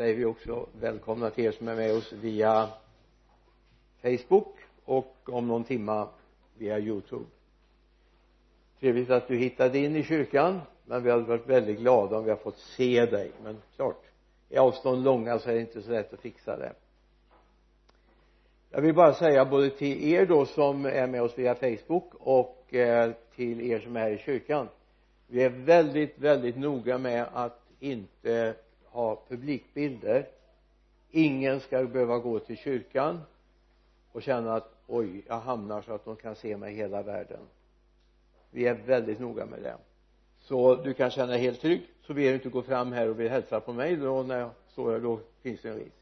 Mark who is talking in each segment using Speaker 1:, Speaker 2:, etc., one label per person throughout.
Speaker 1: säger vi också välkomna till er som är med oss via Facebook och om någon timma via youtube. Trevligt att du hittade in i kyrkan men vi hade varit väldigt glada om vi har fått se dig. Men klart är avstånd långa så är det inte så lätt att fixa det. Jag vill bara säga både till er då som är med oss via Facebook och eh, till er som är här i kyrkan. Vi är väldigt väldigt noga med att inte ha publikbilder. Ingen ska behöva gå till kyrkan och känna att oj jag hamnar så att de kan se mig i hela världen. Vi är väldigt noga med det. Så du kan känna dig helt trygg så vill du inte gå fram här och vill hälsa på mig då när jag står här. Då finns det en risk.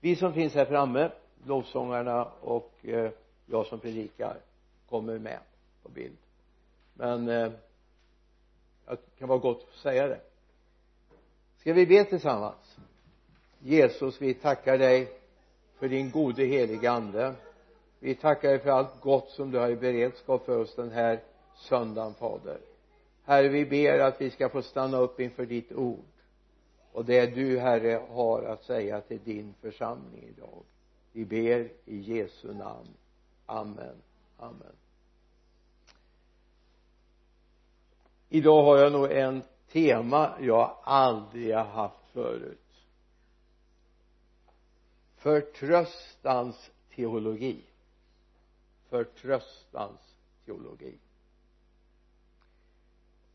Speaker 1: Vi som finns här framme lovsångarna och eh, jag som predikar kommer med på bild. Men eh, det kan vara gott att säga det ska vi be tillsammans? Jesus vi tackar dig för din gode heliga ande. Vi tackar dig för allt gott som du har i beredskap för oss den här söndagen fader. Herre vi ber att vi ska få stanna upp inför ditt ord och det du herre har att säga till din församling idag. Vi ber i Jesu namn. Amen. Amen. Idag har jag nog en tema jag aldrig har haft förut. Förtröstans teologi. Förtröstans teologi.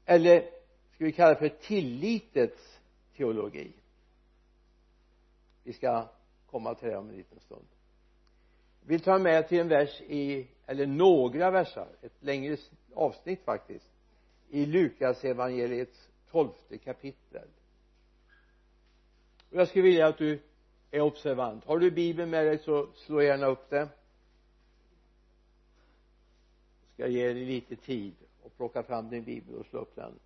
Speaker 1: Eller ska vi kalla det för tillitets teologi? Vi ska komma till det om en liten stund. Vi vill ta med till en vers i eller några versar ett längre avsnitt faktiskt i Lukas evangeliets tolfte kapitel och jag skulle vilja att du är observant. Har du bibeln med dig så slå gärna upp det jag ska ge dig lite tid och plocka fram din bibel och slå upp den.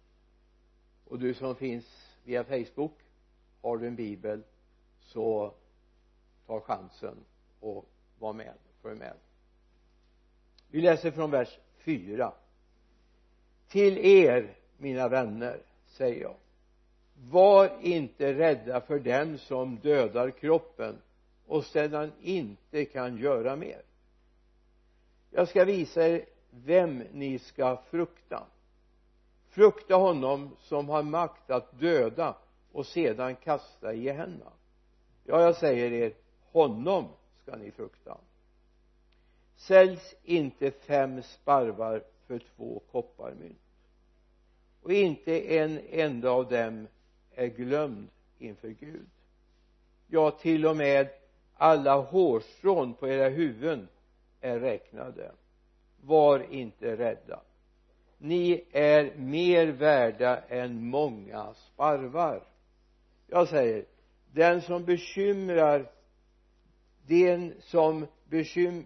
Speaker 1: Och du som finns via Facebook har du en bibel så ta chansen och var med, följ med. Vi läser från vers 4 till er mina vänner säger jag. Var inte rädda för den som dödar kroppen och sedan inte kan göra mer. Jag ska visa er vem ni ska frukta. Frukta honom som har makt att döda och sedan kasta i henne ja jag säger er honom ska ni frukta. Säljs inte fem sparvar för två kopparmynt och inte en enda av dem är glömd inför Gud. Ja till och med alla hårstrån på era huvuden är räknade. Var inte rädda. Ni är mer värda än många sparvar. Jag säger den som bekymrar den som bekym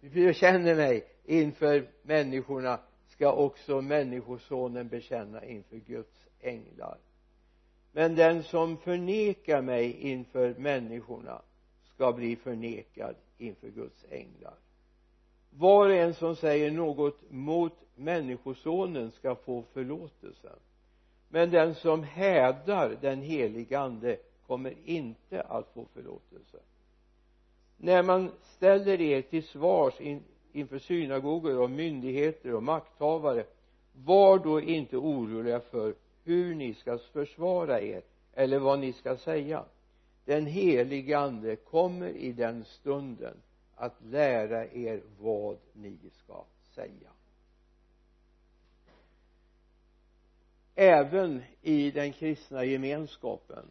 Speaker 1: bekänner mig inför människorna ska också människosonen bekänna inför Guds änglar. Men den som förnekar mig inför människorna ska bli förnekad inför Guds änglar. Var och en som säger något mot människosonen ska få förlåtelse. Men den som hädar den helige ande kommer inte att få förlåtelse. När man ställer er till svars inför synagogor och myndigheter och makthavare var då inte oroliga för hur ni ska försvara er eller vad ni ska säga. Den helige ande kommer i den stunden att lära er vad ni ska säga. Även i den kristna gemenskapen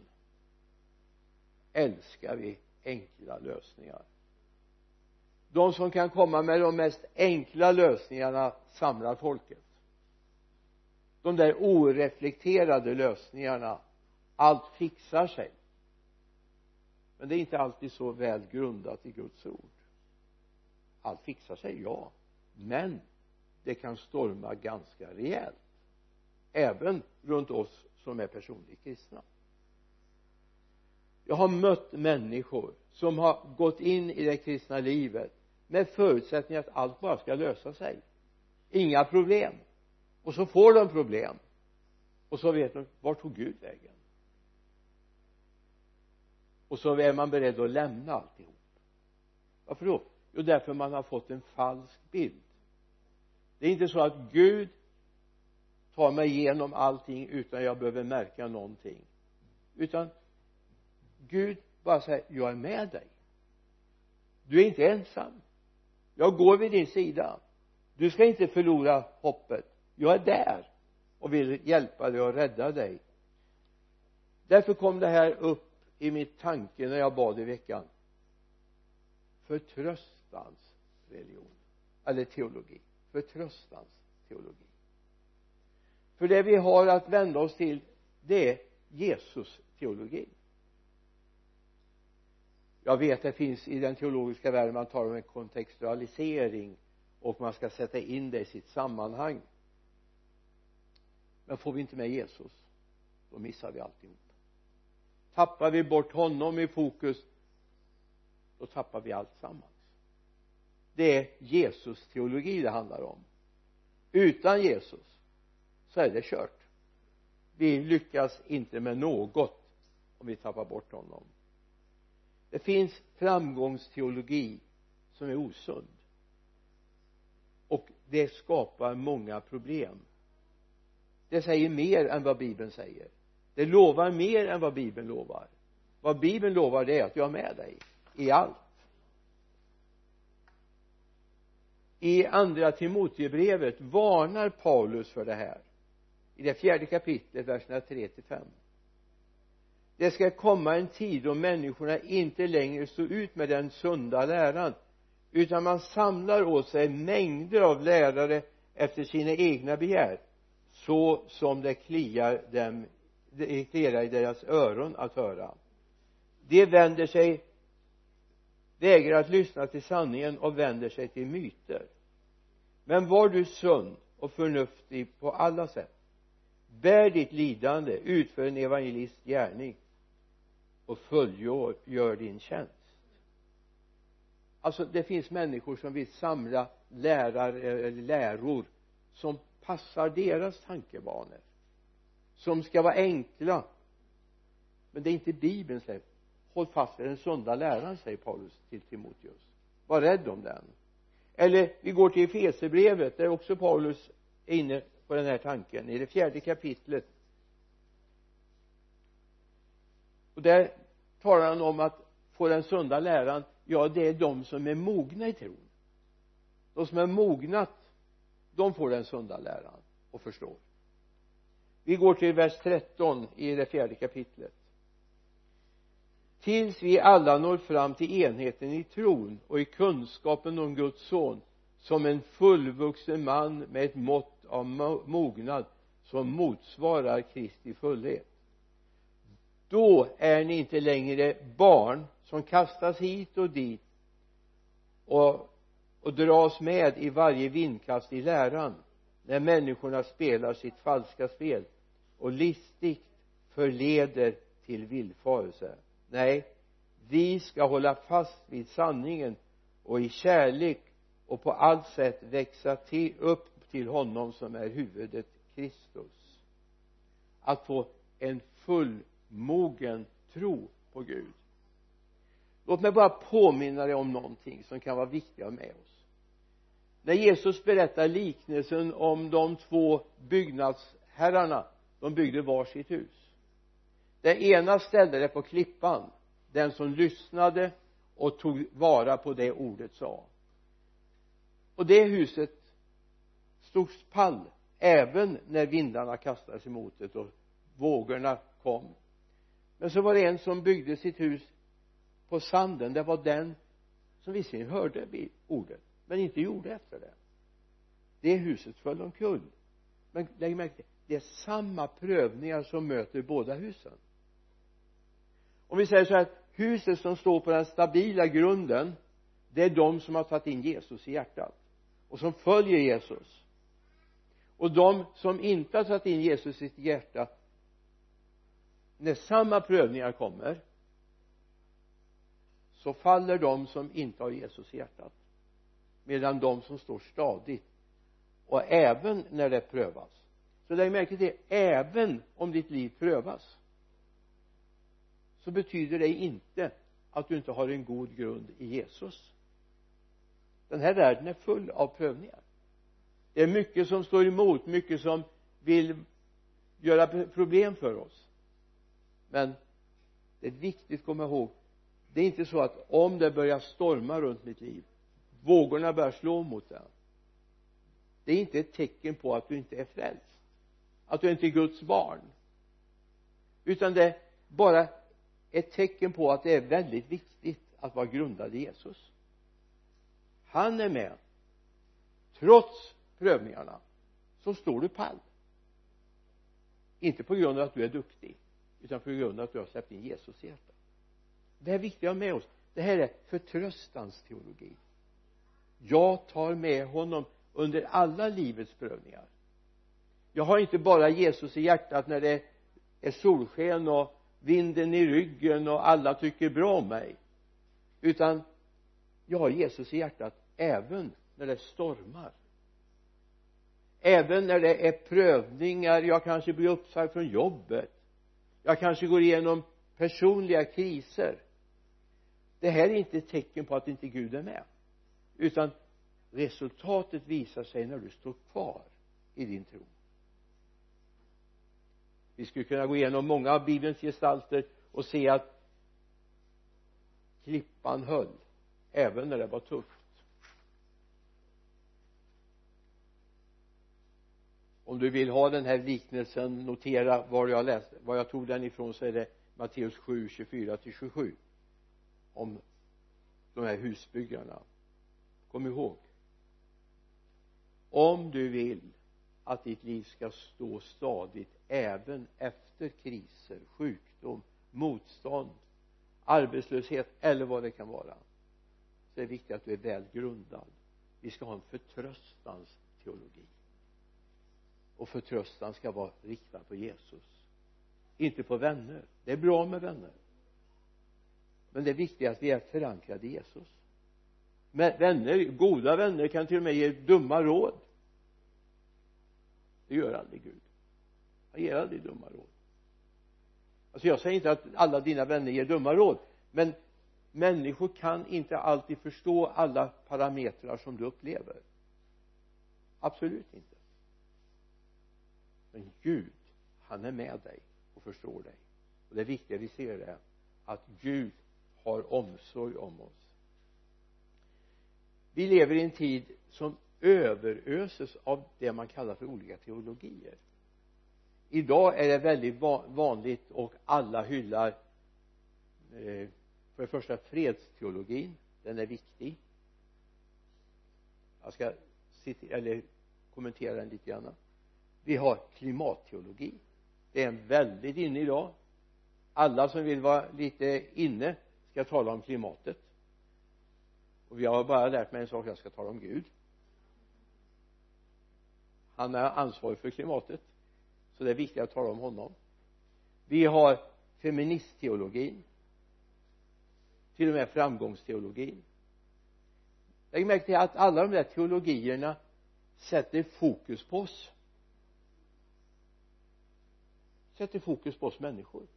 Speaker 1: älskar vi enkla lösningar de som kan komma med de mest enkla lösningarna samlar folket. De där oreflekterade lösningarna allt fixar sig. Men det är inte alltid så väl grundat i Guds ord. Allt fixar sig ja. Men det kan storma ganska rejält även runt oss som är personligt kristna. Jag har mött människor som har gått in i det kristna livet med förutsättningen att allt bara ska lösa sig. Inga problem. Och så får de problem. Och så vet de vart tog Gud vägen? Och så är man beredd att lämna alltihop. Varför då? Jo därför man har fått en falsk bild. Det är inte så att Gud tar mig igenom allting utan jag behöver märka någonting. Utan Gud bara säger jag är med dig. Du är inte ensam jag går vid din sida. Du ska inte förlora hoppet. Jag är där och vill hjälpa dig och rädda dig. Därför kom det här upp i mitt tanke när jag bad i veckan. Förtröstans religion eller teologi. Förtröstans teologi. För det vi har att vända oss till det är Jesus teologi jag vet det finns i den teologiska världen man talar om en kontextualisering och man ska sätta in det i sitt sammanhang. Men får vi inte med Jesus då missar vi alltihop. Tappar vi bort honom i fokus då tappar vi allt sammans. Det är Jesus teologi det handlar om. Utan Jesus så är det kört. Vi lyckas inte med något om vi tappar bort honom det finns framgångsteologi som är osund. Och det skapar många problem. Det säger mer än vad bibeln säger. Det lovar mer än vad bibeln lovar. Vad bibeln lovar det är att jag är med dig i allt. I andra Timoteusbrevet varnar Paulus för det här. I det fjärde kapitlet verserna 3 till 5 det ska komma en tid då människorna inte längre står ut med den sunda läran utan man samlar åt sig mängder av lärare efter sina egna begär så som det kliar dem det kliar i deras öron att höra. De vänder sig vägrar att lyssna till sanningen och vänder sig till myter. Men var du sund och förnuftig på alla sätt. Bär ditt lidande utför en evangelist gärning och fullgör din tjänst. Alltså det finns människor som vill samla lärare eller läror som passar deras tankebanor som ska vara enkla. Men det är inte bibelns säger håll fast vid den sunda läran säger Paulus till Timoteus. Var rädd om den. Eller vi går till Efesierbrevet där också Paulus är inne på den här tanken. I det fjärde kapitlet och där talar han om att få den sunda läran ja det är de som är mogna i tron. De som är mognat de får den sunda läran och förstår. Vi går till vers 13 i det fjärde kapitlet. Tills vi alla når fram till enheten i tron och i kunskapen om Guds son som en fullvuxen man med ett mått av mognad som motsvarar Kristi fullhet då är ni inte längre barn som kastas hit och dit och, och dras med i varje vindkast i läran när människorna spelar sitt falska spel och listigt förleder till villfarelse. Nej vi ska hålla fast vid sanningen och i kärlek och på allt sätt växa till, upp till honom som är huvudet Kristus. Att få en full mogen tro på Gud. Låt mig bara påminna dig om någonting som kan vara viktigt att med oss. När Jesus berättar liknelsen om de två byggnadsherrarna de byggde var sitt hus. Den ena ställde det på klippan den som lyssnade och tog vara på det ordet sa. Och det huset stod pall även när vindarna kastades emot det och vågorna kom men så var det en som byggde sitt hus på sanden. Det var den som visserligen hörde ordet men inte gjorde efter det. Det huset föll omkull. Men lägg märke till det är samma prövningar som möter båda husen. Om vi säger så här huset som står på den stabila grunden det är de som har tagit in Jesus i hjärtat och som följer Jesus. Och de som inte har tagit in Jesus i sitt hjärta när samma prövningar kommer så faller de som inte har Jesus i hjärtat medan de som står stadigt och även när det prövas. Så lägg märke till även om ditt liv prövas så betyder det inte att du inte har en god grund i Jesus. Den här världen är full av prövningar. Det är mycket som står emot mycket som vill göra problem för oss men det är viktigt att komma ihåg det är inte så att om det börjar storma runt mitt liv vågorna börjar slå mot det det är inte ett tecken på att du inte är frälst att du inte är Guds barn. Utan det är bara ett tecken på att det är väldigt viktigt att vara grundad i Jesus. Han är med trots prövningarna så står du pall. Inte på grund av att du är duktig utan på grund av att du har släppt in Jesus i hjärtat. Det är viktigt att ha med oss. Det här är förtröstans teologi. Jag tar med honom under alla livets prövningar. Jag har inte bara Jesus i hjärtat när det är solsken och vinden i ryggen och alla tycker bra om mig. Utan jag har Jesus i hjärtat även när det stormar. Även när det är prövningar. Jag kanske blir uppsagd från jobbet jag kanske går igenom personliga kriser. Det här är inte ett tecken på att inte Gud är med. Utan resultatet visar sig när du står kvar i din tro. Vi skulle kunna gå igenom många av bibelns gestalter och se att klippan höll även när det var tufft. Om du vill ha den här liknelsen notera var jag läste var jag tog den ifrån så är det Matteus 7, 24 till 27 om de här husbyggarna. Kom ihåg. Om du vill att ditt liv ska stå stadigt även efter kriser, sjukdom, motstånd arbetslöshet eller vad det kan vara så är det viktigt att du är väl grundad vi ska ha en förtröstans teologi och förtröstan ska vara riktad på Jesus. Inte på vänner. Det är bra med vänner. Men det är att vi är förankrade i Jesus. Men vänner, goda vänner kan till och med ge dumma råd. Det gör aldrig Gud. Han ger aldrig dumma råd. Alltså jag säger inte att alla dina vänner ger dumma råd men människor kan inte alltid förstå alla parametrar som du upplever. Absolut inte men Gud. Han är med dig och förstår dig. Och det viktiga vi ser är att Gud har omsorg om oss. Vi lever i en tid som överöses av det man kallar för olika teologier. Idag är det väldigt vanligt och alla hyllar eh, för det första fredsteologin. Den är viktig. Jag ska eller kommentera den lite grann vi har klimatteologi. Det är en väldigt inne idag. Alla som vill vara lite inne ska tala om klimatet. Och jag har bara lärt mig en sak jag ska tala om Gud. Han är ansvarig för klimatet så det är viktigt att tala om honom. Vi har feministteologin till och med framgångsteologin. Lägg märke till att alla de där teologierna sätter fokus på oss sätter fokus på oss människor.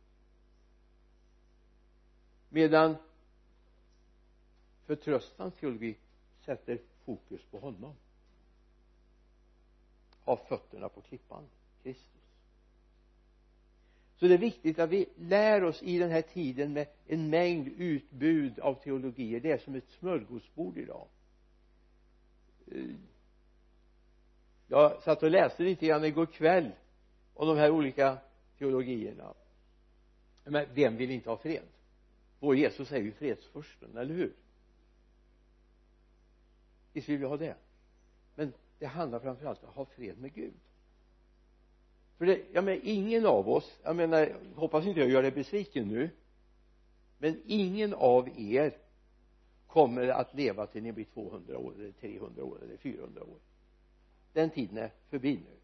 Speaker 1: Medan förtröstans teologi sätter fokus på honom. Ha fötterna på klippan Kristus. Så det är viktigt att vi lär oss i den här tiden med en mängd utbud av teologier. Det är som ett smörgåsbord idag. Eh, jag satt och läste lite grann igår kväll om de här olika teologierna. Men vem vill inte ha fred? Vår Jesus är ju fredsfursten, eller hur? Visst vill vi ha det? Men det handlar framförallt om att ha fred med Gud. För det, jag menar ingen av oss jag menar hoppas inte jag gör dig besviken nu men ingen av er kommer att leva till ni blir 200 år eller 300 år eller 400 år. Den tiden är förbi nu.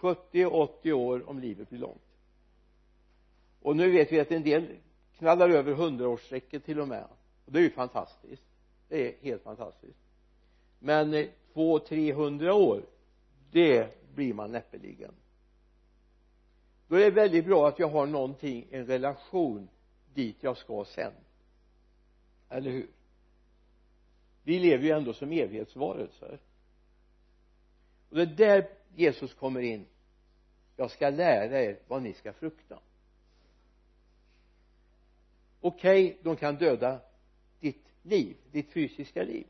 Speaker 1: 70-80 år om livet blir långt. Och nu vet vi att en del knallar över hundraårsstrecket till och med. Och det är ju fantastiskt. Det är helt fantastiskt. Men eh, 200-300 år det blir man näppeligen. Då är det väldigt bra att jag har någonting, en relation dit jag ska sen. Eller hur? Vi lever ju ändå som evighetsvarelser. Och det är där Jesus kommer in. Jag ska lära er vad ni ska frukta. Okej okay, de kan döda ditt liv, ditt fysiska liv.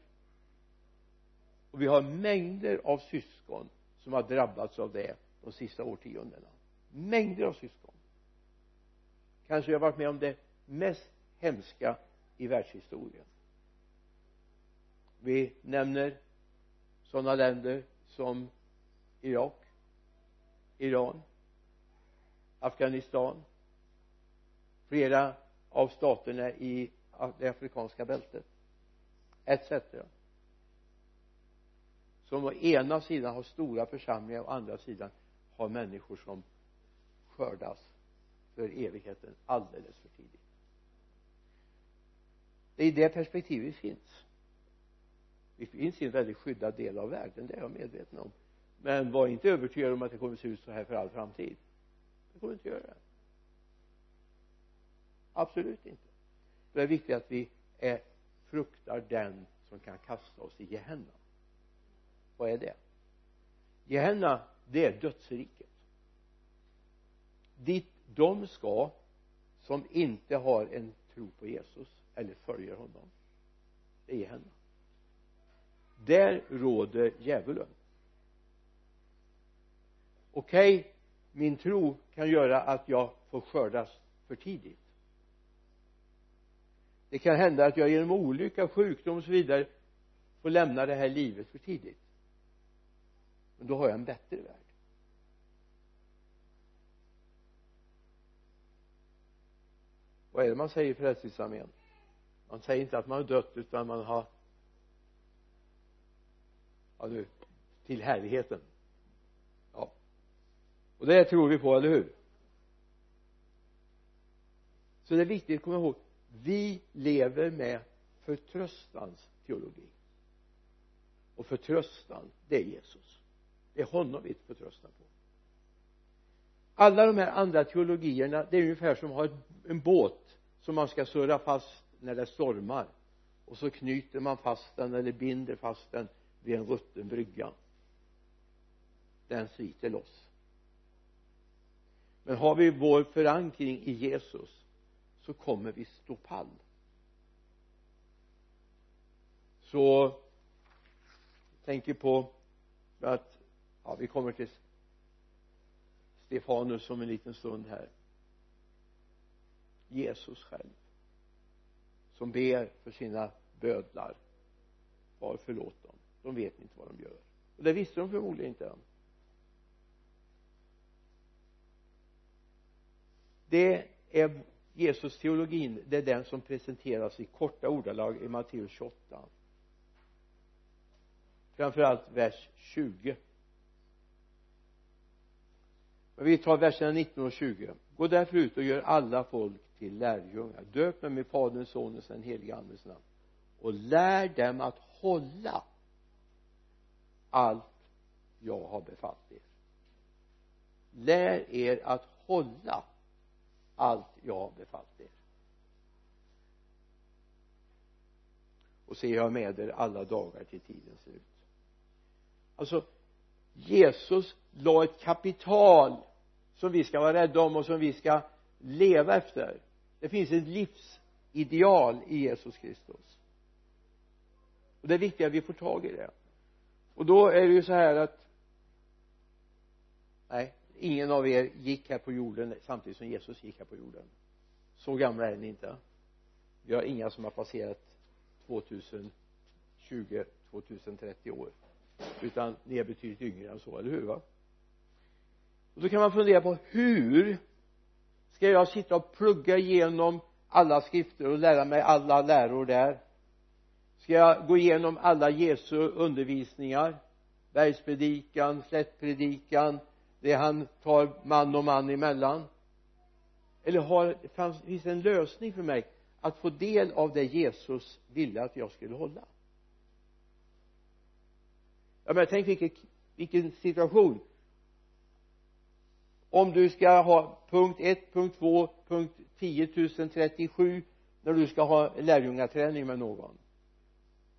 Speaker 1: Och vi har mängder av syskon som har drabbats av det de sista årtiondena. Mängder av syskon. Kanske jag har varit med om det mest hemska i världshistorien. Vi nämner sådana länder som Irak Iran Afghanistan flera av staterna i det afrikanska bältet etc som å ena sidan har stora församlingar och å andra sidan har människor som skördas för evigheten alldeles för tidigt. Det är i det perspektivet vi finns. Vi finns i en väldigt skyddad del av världen det är jag medveten om men var inte övertygad om att det kommer att se ut så här för all framtid. Det kommer inte att göra. Absolut inte. Det är viktigt att vi är, fruktar den som kan kasta oss i Gehenna. Vad är det? Gehenna det är dödsriket. Dit de ska som inte har en tro på Jesus eller följer honom. Det är Gehenna. Där råder djävulen okej okay, min tro kan göra att jag får skördas för tidigt. Det kan hända att jag genom olycka, sjukdom och så vidare får lämna det här livet för tidigt. Men då har jag en bättre värld. Vad är det man säger i frälsningsarmén? Man säger inte att man har dött utan man har ja nu till härligheten och det tror vi på, eller hur? Så det är viktigt att komma ihåg vi lever med förtröstans teologi. Och förtröstan det är Jesus. Det är honom vi förtröstar på. Alla de här andra teologierna det är ungefär som att ha en båt som man ska surra fast när det stormar. Och så knyter man fast den eller binder fast den vid en rutten brygga. Den sliter loss men har vi vår förankring i Jesus så kommer vi stå pall. Så jag tänker på att ja vi kommer till Stefanus om en liten stund här. Jesus själv som ber för sina bödlar. Far förlåt dem. De vet inte vad de gör. Och det visste de förmodligen inte än. Det är Jesus teologin det är den som presenteras i korta ordalag i Matteus 28 framförallt vers 20 men vi tar verserna 19 och 20 gå därför ut och gör alla folk till lärjungar. Döp dem i faderns sonens och den helige andens namn. Och lär dem att hålla allt jag har befallt er. Lär er att hålla allt jag har befallt er. Och se jag med er alla dagar till tidens slut alltså Jesus la ett kapital som vi ska vara rädda om och som vi ska leva efter. Det finns ett livsideal i Jesus Kristus. Och det är viktigt att vi får tag i det. Och då är det ju så här att nej ingen av er gick här på jorden samtidigt som Jesus gick här på jorden. Så gamla är ni inte. Vi har inga som har passerat 2020 2030 år. Utan ni är betydligt yngre än så, eller hur va? Och då kan man fundera på hur ska jag sitta och plugga igenom alla skrifter och lära mig alla läror där? Ska jag gå igenom alla Jesu undervisningar? Bergspredikan, slättpredikan det han tar man och man emellan? Eller har, finns det en lösning för mig att få del av det Jesus ville att jag skulle hålla? Ja men tänk vilken, vilken situation. Om du ska ha punkt 1, punkt 2, punkt 10 037 när du ska ha lärjungaträning med någon.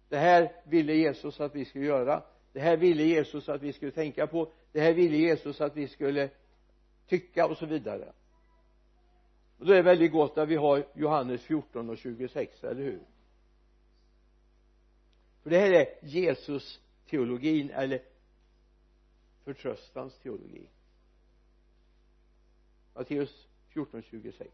Speaker 1: Det här ville Jesus att vi skulle göra. Det här ville Jesus att vi skulle tänka på det här ville Jesus att vi skulle tycka och så vidare. Och då är det väldigt gott att vi har Johannes 14 och 26 eller hur? För det här är Jesus teologin eller förtröstans teologi. Matteus 14, 26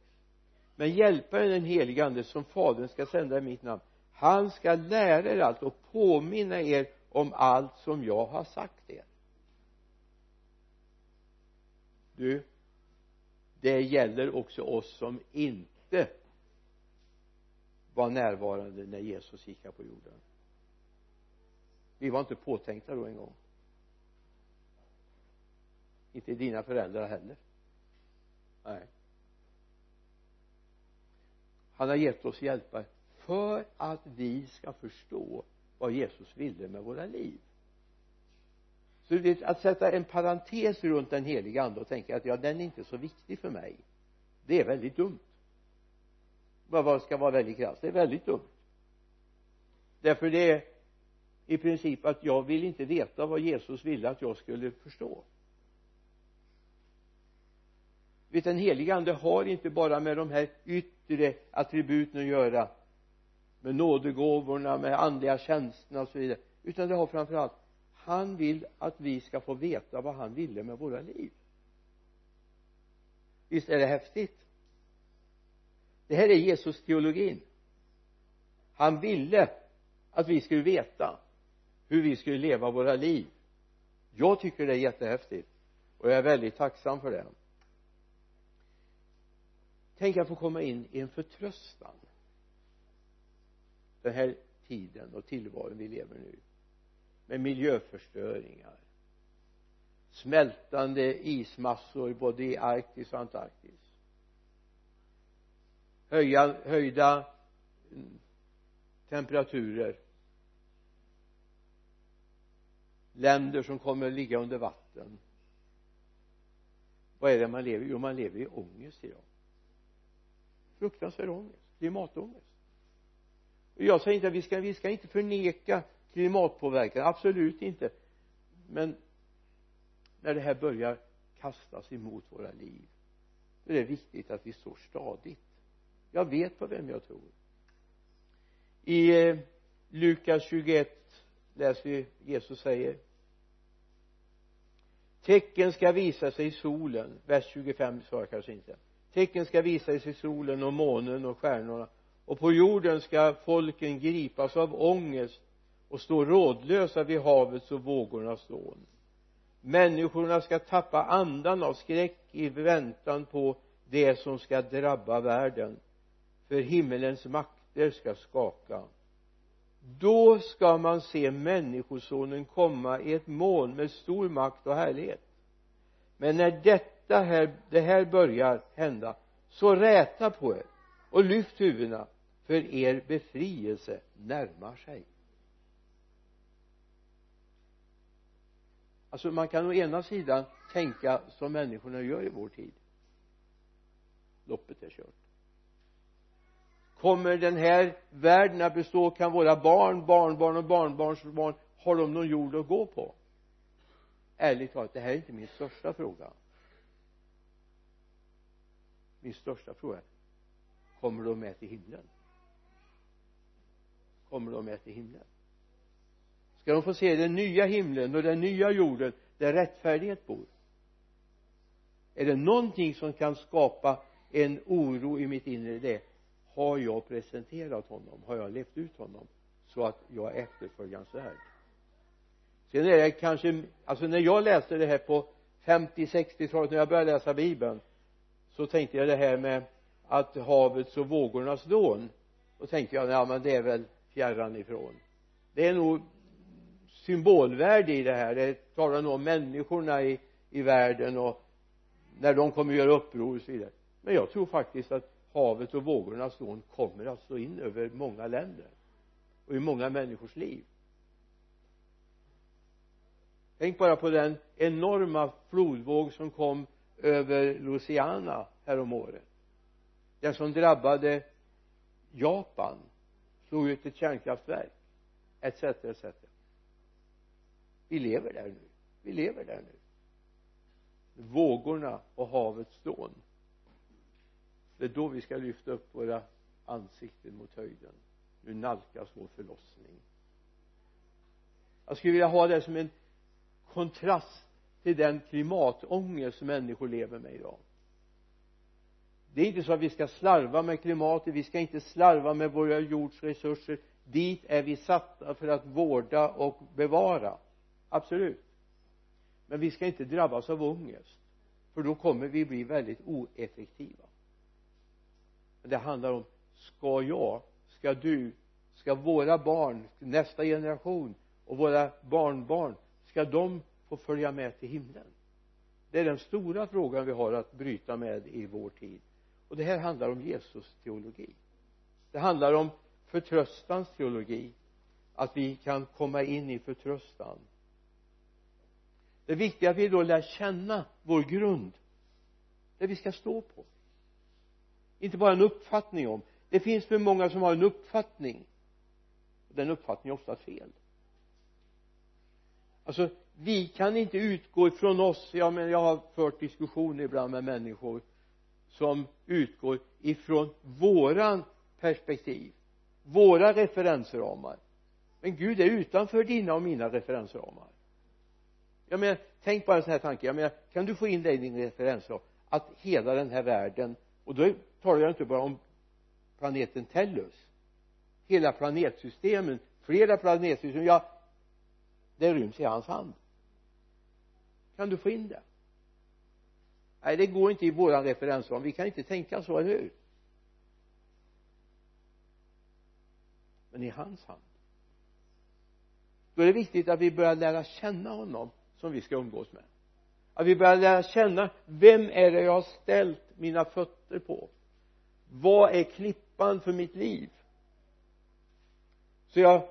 Speaker 1: men hjälparen den helige ande som fadern ska sända i mitt namn han ska lära er allt och påminna er om allt som jag har sagt er du det gäller också oss som inte var närvarande när Jesus gick här på jorden. Vi var inte påtänkta då en gång. Inte dina föräldrar heller. Nej. Han har gett oss hjälpare för att vi ska förstå vad Jesus ville med våra liv så det att sätta en parentes runt den heliga ande och tänka att ja den är inte så viktig för mig. Det är väldigt dumt. Vad ska vara väldigt krasst. Det är väldigt dumt. Därför det är i princip att jag vill inte veta vad Jesus ville att jag skulle förstå. Vet den helige ande har inte bara med de här yttre attributen att göra med nådegåvorna med andliga tjänsterna och så vidare utan det har framför allt han vill att vi ska få veta vad han ville med våra liv. Visst är det häftigt? Det här är Jesus teologin. Han ville att vi skulle veta hur vi skulle leva våra liv. Jag tycker det är jättehäftigt och jag är väldigt tacksam för det. Tänk att få komma in i en förtröstan. Den här tiden och tillvaron vi lever nu med miljöförstöringar. Smältande ismassor både i Arktis och Antarktis. Höja, höjda mm, temperaturer. Länder som kommer att ligga under vatten. Vad är det man lever i? Jo man lever i ångest idag fruktansvärd ångest. Klimatångest. Och jag säger inte att vi ska, vi ska inte förneka klimatpåverkan? Absolut inte. Men när det här börjar kastas emot våra liv då är det viktigt att vi står stadigt. Jag vet på vem jag tror. I eh, Lukas 21 läser vi Jesus säger tecken ska visa sig i solen. Vers 25 svarar kanske inte tecken ska visa sig i solen och månen och stjärnorna och på jorden ska folken gripas av ångest och stå rådlösa vid havets och vågornas dån. Människorna ska tappa andan av skräck i väntan på det som ska drabba världen för himmelens makter ska skaka. Då ska man se människosonen komma i ett moln med stor makt och härlighet. Men när detta här, det här börjar hända så räta på er och lyft huvudena för er befrielse närmar sig. Alltså man kan å ena sidan tänka som människorna gör i vår tid. Loppet är kört. Kommer den här världen att bestå? Kan våra barn, barnbarn och barnbarnsbarn har de någon jord att gå på? Ärligt talat det här är inte min största fråga. Min största fråga är kommer de med till himlen? Kommer de med till himlen? Ska de få se den nya himlen och den nya jorden där rättfärdighet bor? Är det någonting som kan skapa en oro i mitt inre? Det har jag presenterat honom? Har jag levt ut honom? Så att jag är efterföljansvärd sen är det kanske alltså när jag läste det här på 50 60-talet när jag började läsa bibeln så tänkte jag det här med att havets och vågornas dån. Då tänkte jag ja men det är väl fjärran ifrån. Det är nog symbolvärde i det här. Det talar nog om människorna i, i världen och när de kommer att göra uppror och så vidare. Men jag tror faktiskt att havet och vågornas dån kommer att slå in över många länder och i många människors liv. Tänk bara på den enorma flodvåg som kom över Louisiana häromåret. Den som drabbade Japan slog ut ett kärnkraftverk etc etc vi lever där nu. Vi lever där nu. Vågorna och havets dån. Det är då vi ska lyfta upp våra ansikten mot höjden. Nu nalkas vår förlossning. Jag skulle vilja ha det som en kontrast till den klimatångest som människor lever med idag. Det är inte så att vi ska slarva med klimatet. Vi ska inte slarva med våra jordsresurser dit är vi satta för att vårda och bevara absolut. Men vi ska inte drabbas av ångest för då kommer vi bli väldigt oeffektiva. Men det handlar om ska jag ska du ska våra barn nästa generation och våra barnbarn ska de få följa med till himlen? Det är den stora frågan vi har att bryta med i vår tid. Och det här handlar om Jesus teologi. Det handlar om förtröstans teologi att vi kan komma in i förtröstan det är viktigt att vi då lär känna vår grund. Det vi ska stå på. Inte bara en uppfattning om. Det finns för många som har en uppfattning. Den uppfattningen är ofta fel. Alltså vi kan inte utgå ifrån oss. Jag men jag har fört diskussioner ibland med människor som utgår ifrån våran perspektiv våra referensramar. Men Gud är utanför dina och mina referensramar jag menar tänk bara en sån här tanke. Jag menar kan du få in det i din referensram? Att hela den här världen och då talar jag inte bara om planeten Tellus. Hela planetsystemen flera planetsystem ja det ryms i hans hand. Kan du få in det? Nej det går inte i våran referensram. Vi kan inte tänka så, eller hur? Men i hans hand. Då är det viktigt att vi börjar lära känna honom som vi ska umgås med. Att vi börjar lära känna vem är det jag har ställt mina fötter på? Vad är klippan för mitt liv? Så jag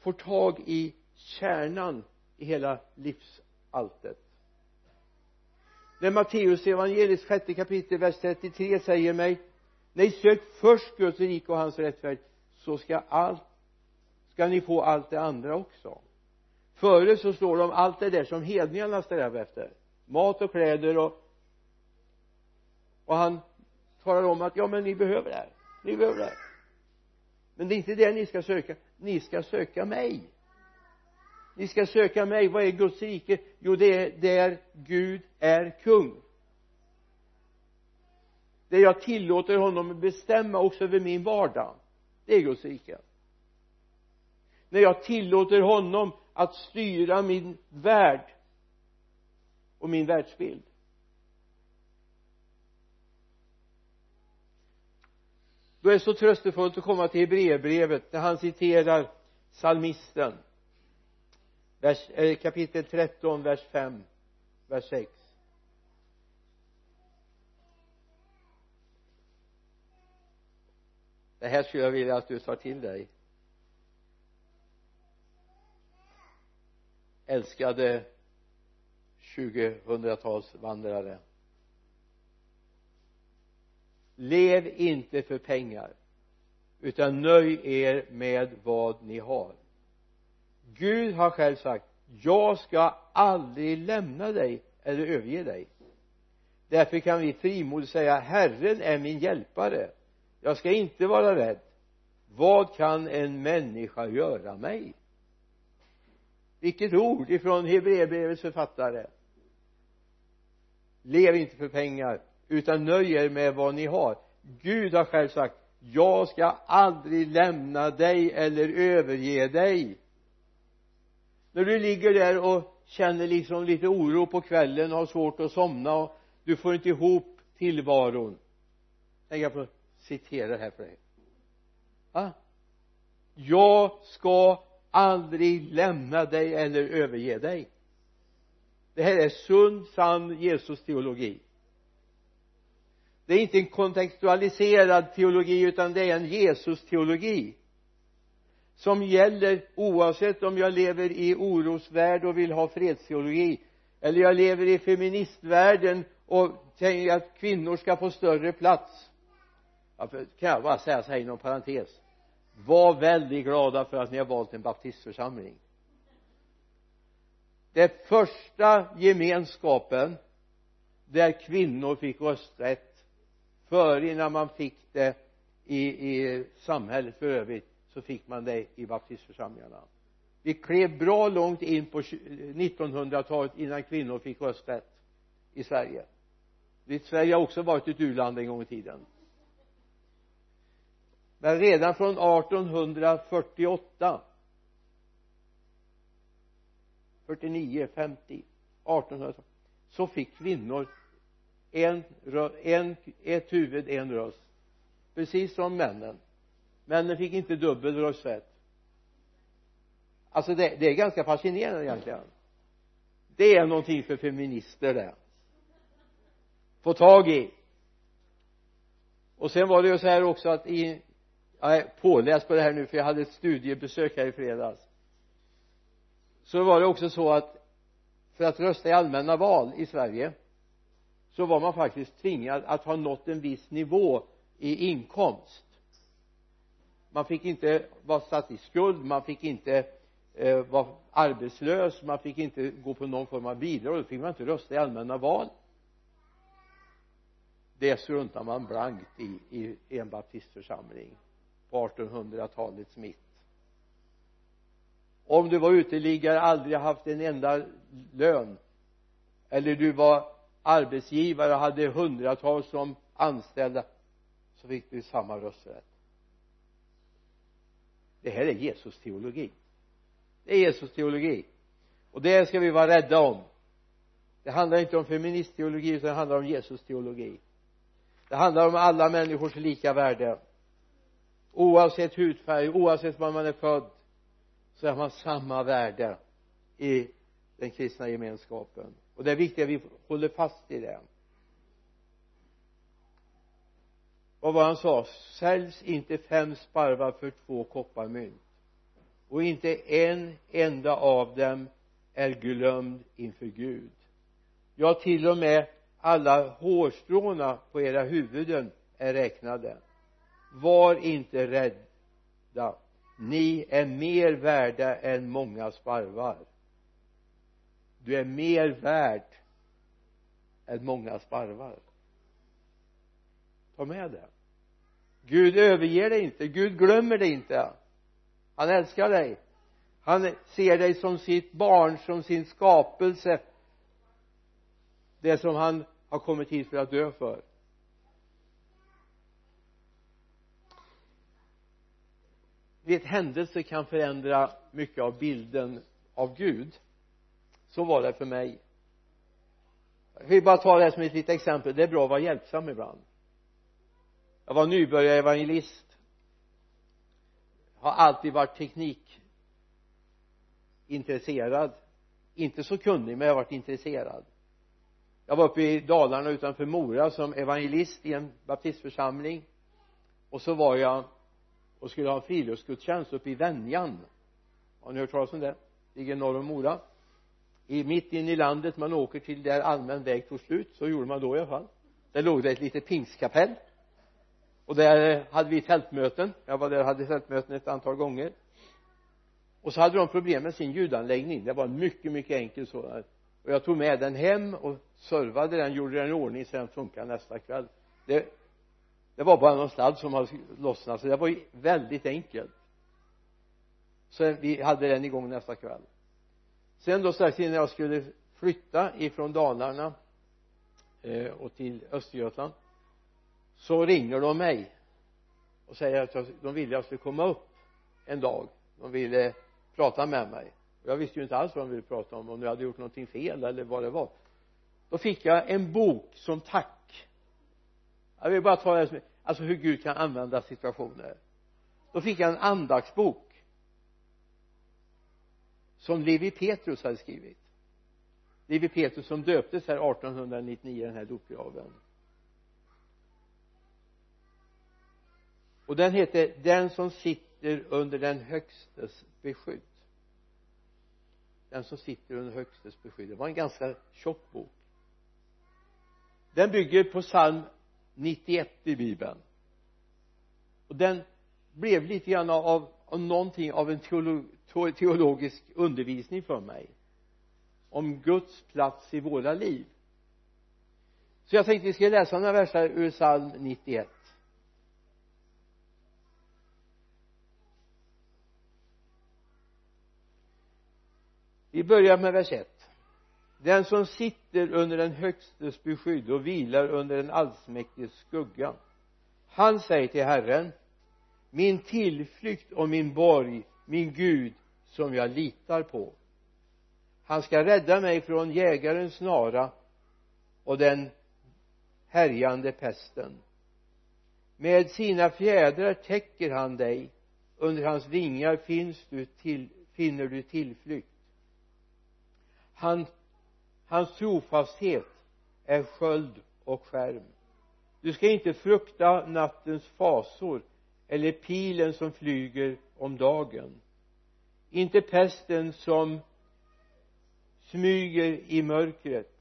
Speaker 1: får tag i kärnan i hela livsalltet när Matteus evangelis sjätte kapitel vers 33 säger mig nej sök först Guds rike och hans rättfärdighet så ska allt ska ni få allt det andra också före så står det om allt det där som hedningarna strävar efter. Mat och kläder och och han talar om att ja men ni behöver det här. Ni behöver det här. Men det är inte det ni ska söka. Ni ska söka mig. Ni ska söka mig. Vad är Guds rike? Jo det är där Gud är kung. Där jag tillåter honom att bestämma också över min vardag. Det är Guds rike. När jag tillåter honom att styra min värld och min världsbild. Då är det så tröstefullt att komma till Hebreerbrevet där han citerar psalmisten. Vers, eh, kapitel 13 vers 5 vers 6 det här skulle jag vilja att du tar till dig. Älskade 2000-talsvandrare lev inte för pengar utan nöj er med vad ni har. Gud har själv sagt jag ska aldrig lämna dig eller överge dig. Därför kan vi frimodigt säga Herren är min hjälpare. Jag ska inte vara rädd. Vad kan en människa göra mig? Vilket ord ifrån Hebreerbrevets författare. Lev inte för pengar utan nöj er med vad ni har. Gud har själv sagt jag ska aldrig lämna dig eller överge dig. När du ligger där och känner liksom lite oro på kvällen och har svårt att somna och du får inte ihop tillvaron. Tänk jag på citera det här för dig. Va jag ska aldrig lämna dig eller överge dig. Det här är sund sann Jesus teologi. Det är inte en kontextualiserad teologi utan det är en Jesus teologi som gäller oavsett om jag lever i orosvärld och vill ha fredsteologi eller jag lever i feministvärlden och tänker att kvinnor ska få större plats. Ja, för, kan jag bara säga så här inom parentes var väldigt glada för att ni har valt en baptistförsamling. Det första gemenskapen där kvinnor fick rösträtt för innan man fick det i, i samhället för övrigt så fick man det i baptistförsamlingarna. Vi klev bra långt in på 1900-talet innan kvinnor fick rösträtt i Sverige. Sverige har också varit ett u-land en gång i tiden men redan från 1848 49, 50, 1800 så fick kvinnor en, en, ett huvud, en röst. Precis som männen. Männen fick inte dubbel rösträtt alltså det, det är ganska fascinerande egentligen. Det är någonting för feminister det. Få tag i. Och sen var det ju så här också att i jag är påläst på det här nu för jag hade ett studiebesök här i fredags. Så var det också så att för att rösta i allmänna val i Sverige så var man faktiskt tvingad att ha nått en viss nivå i inkomst. Man fick inte vara satt i skuld man fick inte eh, vara arbetslös man fick inte gå på någon form av bidrag då fick man inte rösta i allmänna val. Det struntar man blankt i i en baptistförsamling på 1800-talets mitt. Om du var uteliggare aldrig haft en enda lön eller du var arbetsgivare och hade hundratals som anställda så fick du samma rösträtt. Det här är Jesus teologi. Det är Jesus teologi. Och det ska vi vara rädda om. Det handlar inte om feministteologi utan det handlar om Jesus teologi. Det handlar om alla människors lika värde oavsett hudfärg oavsett var man är född så har man samma värde i den kristna gemenskapen. Och det är viktigt att vi håller fast i det. Vad var han sa? Säljs inte fem sparvar för två kopparmynt och inte en enda av dem är glömd inför Gud. Ja till och med alla hårstråna på era huvuden är räknade var inte rädda. Ni är mer värda än många sparvar. Du är mer värd än många sparvar. Ta med det. Gud överger dig inte. Gud glömmer dig inte. Han älskar dig. Han ser dig som sitt barn som sin skapelse. Det som han har kommit hit för att dö för. Vet händelser kan förändra mycket av bilden av Gud så var det för mig. Jag vill bara ta det här som ett litet exempel. Det är bra att vara hjälpsam ibland. Jag var nybörjarevangelist. Har alltid varit teknikintresserad. Inte så kunnig men jag har varit intresserad. Jag var uppe i Dalarna utanför Mora som evangelist i en baptistförsamling. Och så var jag och skulle ha friluftsgudstjänst uppe i Venjan. Har ni hört talas om det? Ligger norr om Mora. I mitt inne i landet man åker till där allmän väg tog slut så gjorde man då i alla fall. Där låg det ett litet pingstkapell. Och där eh, hade vi tältmöten. Jag var där och hade tältmöten ett antal gånger. Och så hade de problem med sin ljudanläggning. Det var mycket mycket enkelt sådan och jag tog med den hem och servade den gjorde den i ordning så den funkade nästa kväll. Det det var bara någon sladd som hade lossnat så det var ju väldigt enkelt. Så vi hade den igång nästa kväll. Sen då strax innan jag skulle flytta ifrån Dalarna eh, och till Östergötland så ringer de mig och säger att de ville att jag skulle komma upp en dag. De ville prata med mig. Och jag visste ju inte alls vad de ville prata om om jag hade gjort någonting fel eller vad det var. Då fick jag en bok som tack jag vill bara ta det som alltså hur Gud kan använda situationer. Då fick jag en andaktsbok som Levi Petrus hade skrivit. Levi Petrus som döptes här 1899 i den här dopgraven. Och den heter den som sitter under den högstes beskydd. Den som sitter under högstes beskydd. Det var en ganska tjock bok. Den bygger på psalm 91 i bibeln. Och den blev lite grann av, av någonting av en teolog, teologisk undervisning för mig. Om Guds plats i våra liv. Så jag tänkte vi ska läsa några verser ur psalm 91 vi börjar med vers 1 den som sitter under den högstes beskydd och vilar under den allsmäktiges skugga. Han säger till Herren min tillflykt och min borg min Gud som jag litar på. Han ska rädda mig från jägarens snara och den härjande pesten. Med sina fjädrar täcker han dig. Under hans vingar finns du till, finner du tillflykt. Han, hans trofasthet är sköld och skärm. Du ska inte frukta nattens fasor eller pilen som flyger om dagen. Inte pesten som smyger i mörkret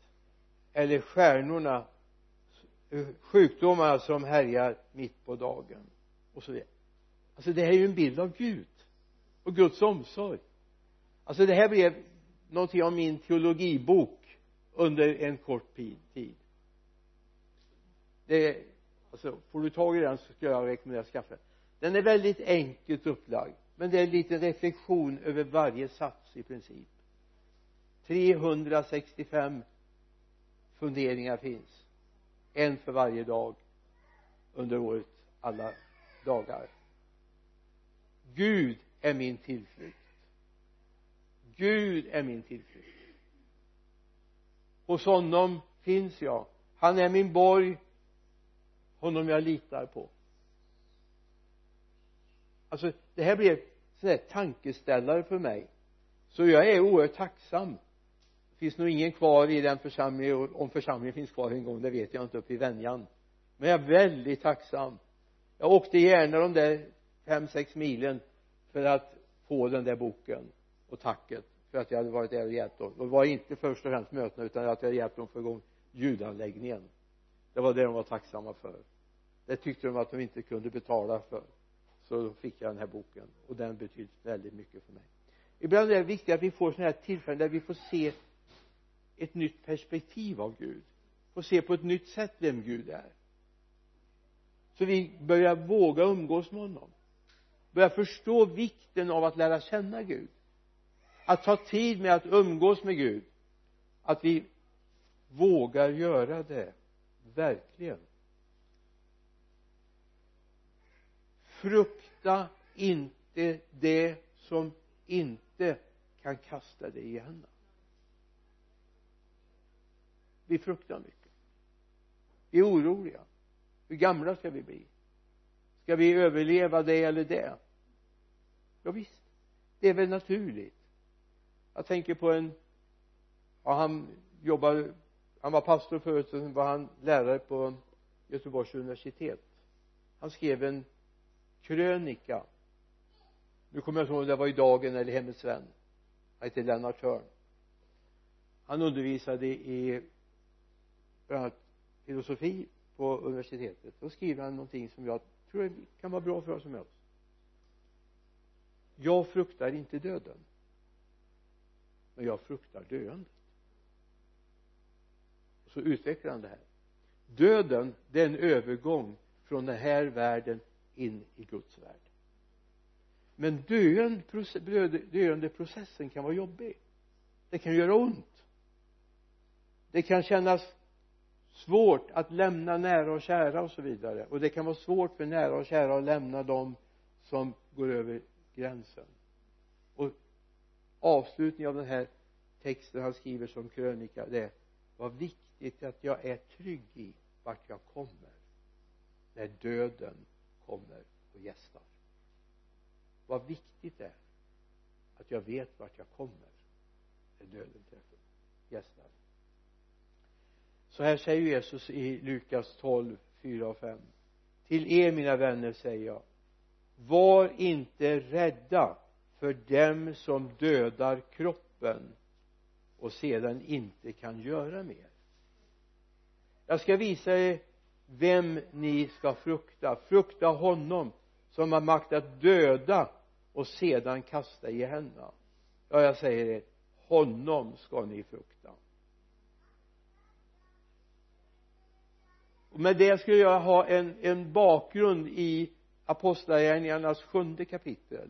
Speaker 1: eller stjärnorna eh, sjukdomarna som härjar mitt på dagen och så vidare. Alltså det här är ju en bild av Gud och Guds omsorg. Alltså det här blev någonting av min teologibok under en kort tid. Det är alltså får du tag i den så skulle jag rekommendera att skaffa den. Den är väldigt enkelt upplagd men det är en liten reflektion över varje sats i princip. 365 funderingar finns. En för varje dag under året alla dagar. Gud är min tillflykt. Gud är min tillflykt hos honom finns jag. Han är min borg. Honom jag litar på. Alltså det här blev sån tankeställare för mig. Så jag är oerhört tacksam. Det finns nog ingen kvar i den församlingen om församlingen finns kvar en gång det vet jag inte uppe i Venjan men jag är väldigt tacksam. Jag åkte gärna de där fem sex milen för att få den där boken och tacket för att jag hade varit där och hjälpt dem. Det var inte först och främst mötena utan att jag hade hjälpt dem att få igång ljudanläggningen. Det var det de var tacksamma för. Det tyckte de att de inte kunde betala för. Så då fick jag den här boken och den betyder väldigt mycket för mig. Ibland är det viktigt att vi får sådana här tillfällen där vi får se ett nytt perspektiv av Gud. Får se på ett nytt sätt vem Gud är. Så vi börjar våga umgås med honom. Börjar förstå vikten av att lära känna Gud att ta tid med att umgås med Gud att vi vågar göra det verkligen. Frukta inte det som inte kan kasta dig i händerna. Vi fruktar mycket. Vi är oroliga. Hur gamla ska vi bli? Ska vi överleva det eller det? Ja visst. Det är väl naturligt jag tänker på en ja han jobbade han var pastor förut sen var han lärare på Göteborgs universitet. Han skrev en krönika. Nu kommer jag inte ihåg om det var i Dagen eller Hemmets Vän. Han hette Lennart Hörn. Han undervisade i bland annat filosofi på universitetet. Då skriver han någonting som jag tror kan vara bra för oss som helst. Jag fruktar inte döden men jag fruktar döendet så utvecklar han det här. Döden det är en övergång från den här världen in i Guds värld. Men döendeprocessen kan vara jobbig. Det kan göra ont. Det kan kännas svårt att lämna nära och kära och så vidare. Och det kan vara svårt för nära och kära att lämna dem som går över gränsen avslutningen av den här texten han skriver som krönika det är vad viktigt att jag är trygg i vart jag kommer när döden kommer och gästar. Vad viktigt det är att jag vet vart jag kommer när döden träffar gästar. Så här säger Jesus i Lukas 12, 4 och 5 till er mina vänner säger jag var inte rädda för dem som dödar kroppen och sedan inte kan göra mer. Jag ska visa er vem ni ska frukta. Frukta honom som har makt att döda och sedan kasta i henne ja jag säger er honom ska ni frukta. Och med det skulle jag ha en, en bakgrund i apostlagärningarnas sjunde kapitel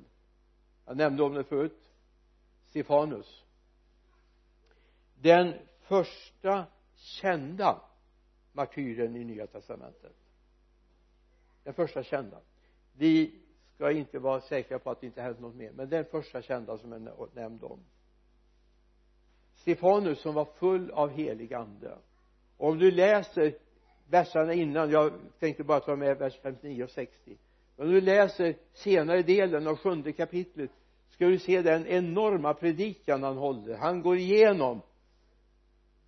Speaker 1: jag nämnde om det förut. Stefanus. Den första kända martyren i nya testamentet. Den första kända. Vi ska inte vara säkra på att det inte hänt något mer men den första kända som jag nämnde om. Stefanus som var full av helig ande. Och om du läser verserna innan jag tänkte bara ta med vers 59 och 60 när du läser senare delen av sjunde kapitlet ska du se den enorma predikan han håller. Han går igenom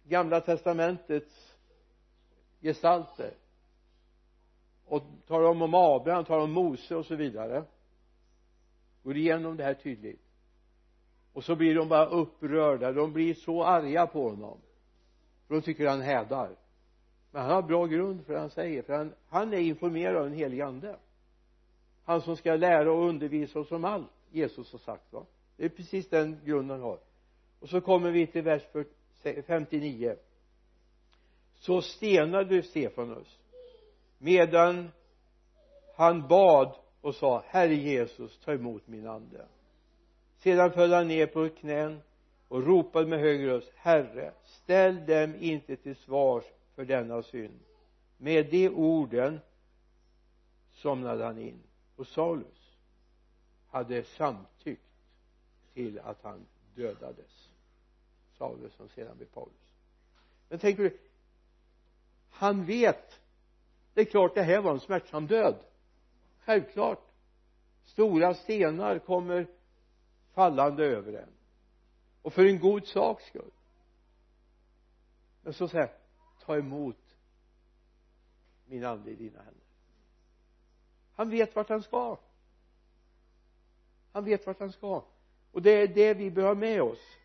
Speaker 1: gamla testamentets gestalter och talar om om Abraham, talar om Mose och så vidare. Går igenom det här tydligt. Och så blir de bara upprörda. De blir så arga på honom. För de tycker han hädar. Men han har bra grund för det han säger för han, han är informerad av en helig ande han som ska lära och undervisa oss om allt Jesus har sagt va? Det är precis den grunden han har. Och så kommer vi till vers 59 så stenade Stefanus medan han bad och sa herre Jesus ta emot min ande. Sedan föll han ner på knän och ropade med hög röst herre ställ dem inte till svars för denna synd. Med de orden somnade han in och Saulus hade samtyckt till att han dödades. Saulus som sedan blev Paulus. Men tänker du han vet det är klart det här var en smärtsam död. Självklart. Stora stenar kommer fallande över en. Och för en god saks skull. Men så säger ta emot min ande i dina händer han vet vart han ska. Han vet vart han ska. Och det är det vi bör ha med oss.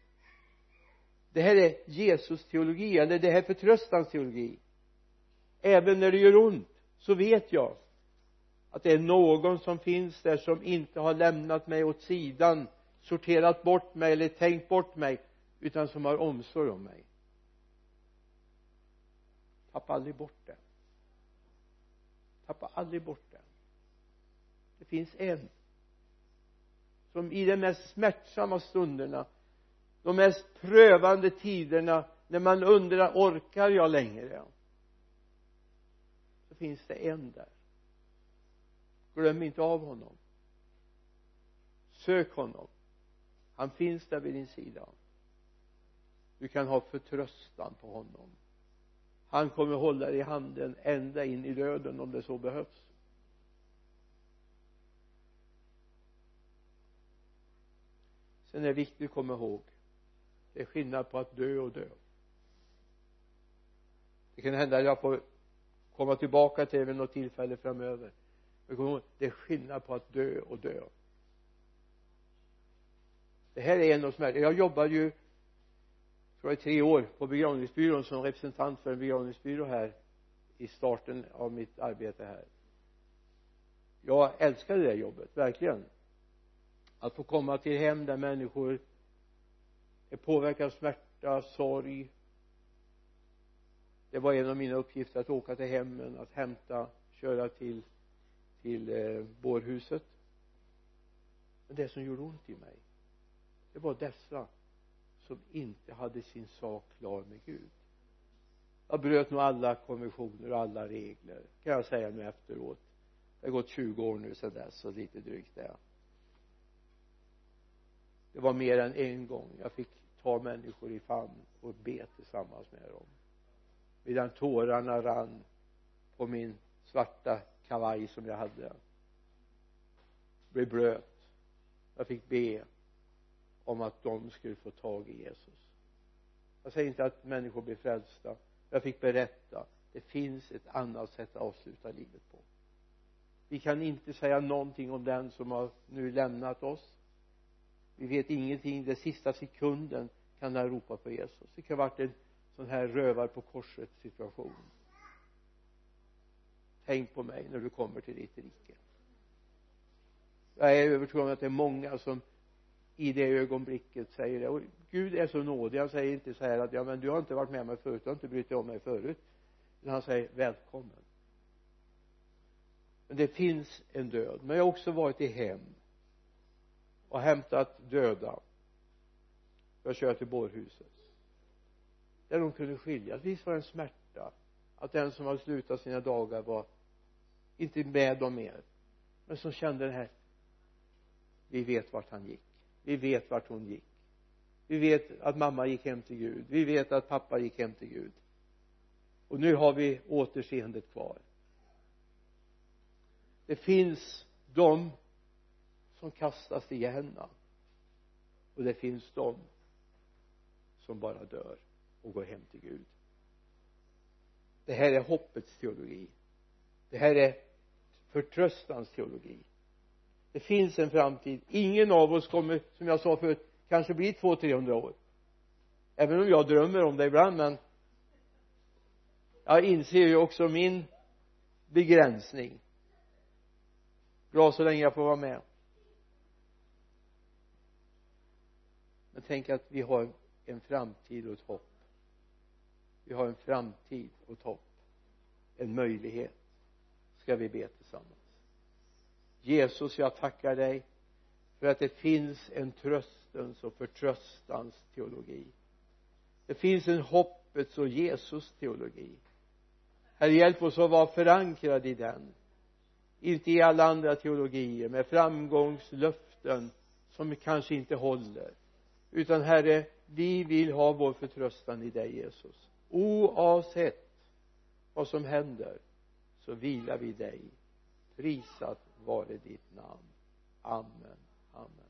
Speaker 1: Det här är Jesus teologi eller det här är förtröstans teologi. Även när det gör ont så vet jag att det är någon som finns där som inte har lämnat mig åt sidan sorterat bort mig eller tänkt bort mig utan som har omsorg om mig. Tappa aldrig bort det. Tappa aldrig bort det. det finns en som i de mest smärtsamma stunderna de mest prövande tiderna när man undrar orkar jag längre? Så finns det en där. Glöm inte av honom. Sök honom. Han finns där vid din sida. Du kan ha förtröstan på honom. Han kommer hålla dig i handen ända in i döden om det så behövs. Sen är det viktigt att komma ihåg det är skillnad på att dö och dö. Det kan hända att jag får komma tillbaka till det vid något tillfälle framöver. Men kom ihåg det är skillnad på att dö och dö. Det här är en av smärtorna jag jobbade ju tror jag i tre år på begravningsbyrån som representant för en begravningsbyrå här i starten av mitt arbete här. Jag älskade det jobbet verkligen att få komma till hem där människor är påverkade av smärta, sorg. Det var en av mina uppgifter att åka till hemmen, att hämta, köra till till eh, bårhuset. Men det som gjorde ont i mig det var dessa som inte hade sin sak klar med Gud. Jag bröt nog alla konventioner och alla regler kan jag säga nu efteråt. Det har gått 20 år nu sedan dess och lite drygt det det var mer än en gång jag fick ta människor i famn och be tillsammans med dem. Medan tårarna rann på min svarta kavaj som jag hade. Blev blöt. Jag fick be om att de skulle få tag i Jesus. Jag säger inte att människor blir frälsta. Jag fick berätta. Det finns ett annat sätt att avsluta livet på. Vi kan inte säga någonting om den som har nu lämnat oss vi vet ingenting. Den sista sekunden kan han ropa på Jesus. Det kan ha varit en sån här rövar på korset situation. Tänk på mig när du kommer till ditt rike. Jag är övertygad om att det är många som i det ögonblicket säger det. Och Gud är så nådig. Han säger inte så här att ja men du har inte varit med mig förut. Du har inte brytt dig om mig förut. Utan han säger välkommen. Men det finns en död. Men jag har också varit i hem och hämtat döda. För att köra till bårhuset. Där de kunde skiljas visst var det en smärta att den som hade slutat sina dagar var inte med dem mer. Men som kände det här vi vet vart han gick. Vi vet vart hon gick. Vi vet att mamma gick hem till Gud. Vi vet att pappa gick hem till Gud. Och nu har vi återseendet kvar. Det finns de som kastas i Gehenna och det finns de som bara dör och går hem till Gud. Det här är hoppets teologi. Det här är förtröstans teologi. Det finns en framtid. Ingen av oss kommer som jag sa förut kanske bli 200-300 år. Även om jag drömmer om det ibland men jag inser ju också min begränsning. Bra så länge jag får vara med. Tänk att vi har en framtid och ett hopp. Vi har en framtid och ett hopp. En möjlighet ska vi be tillsammans. Jesus jag tackar dig för att det finns en tröstens och förtröstans teologi. Det finns en hoppets och Jesus teologi. Herre hjälp oss att vara förankrade i den. Inte i alla andra teologier med framgångslöften som kanske inte håller utan herre vi vill ha vår förtröstan i dig Jesus. Oavsett vad som händer så vilar vi dig. Prisat vare ditt namn. Amen. Amen.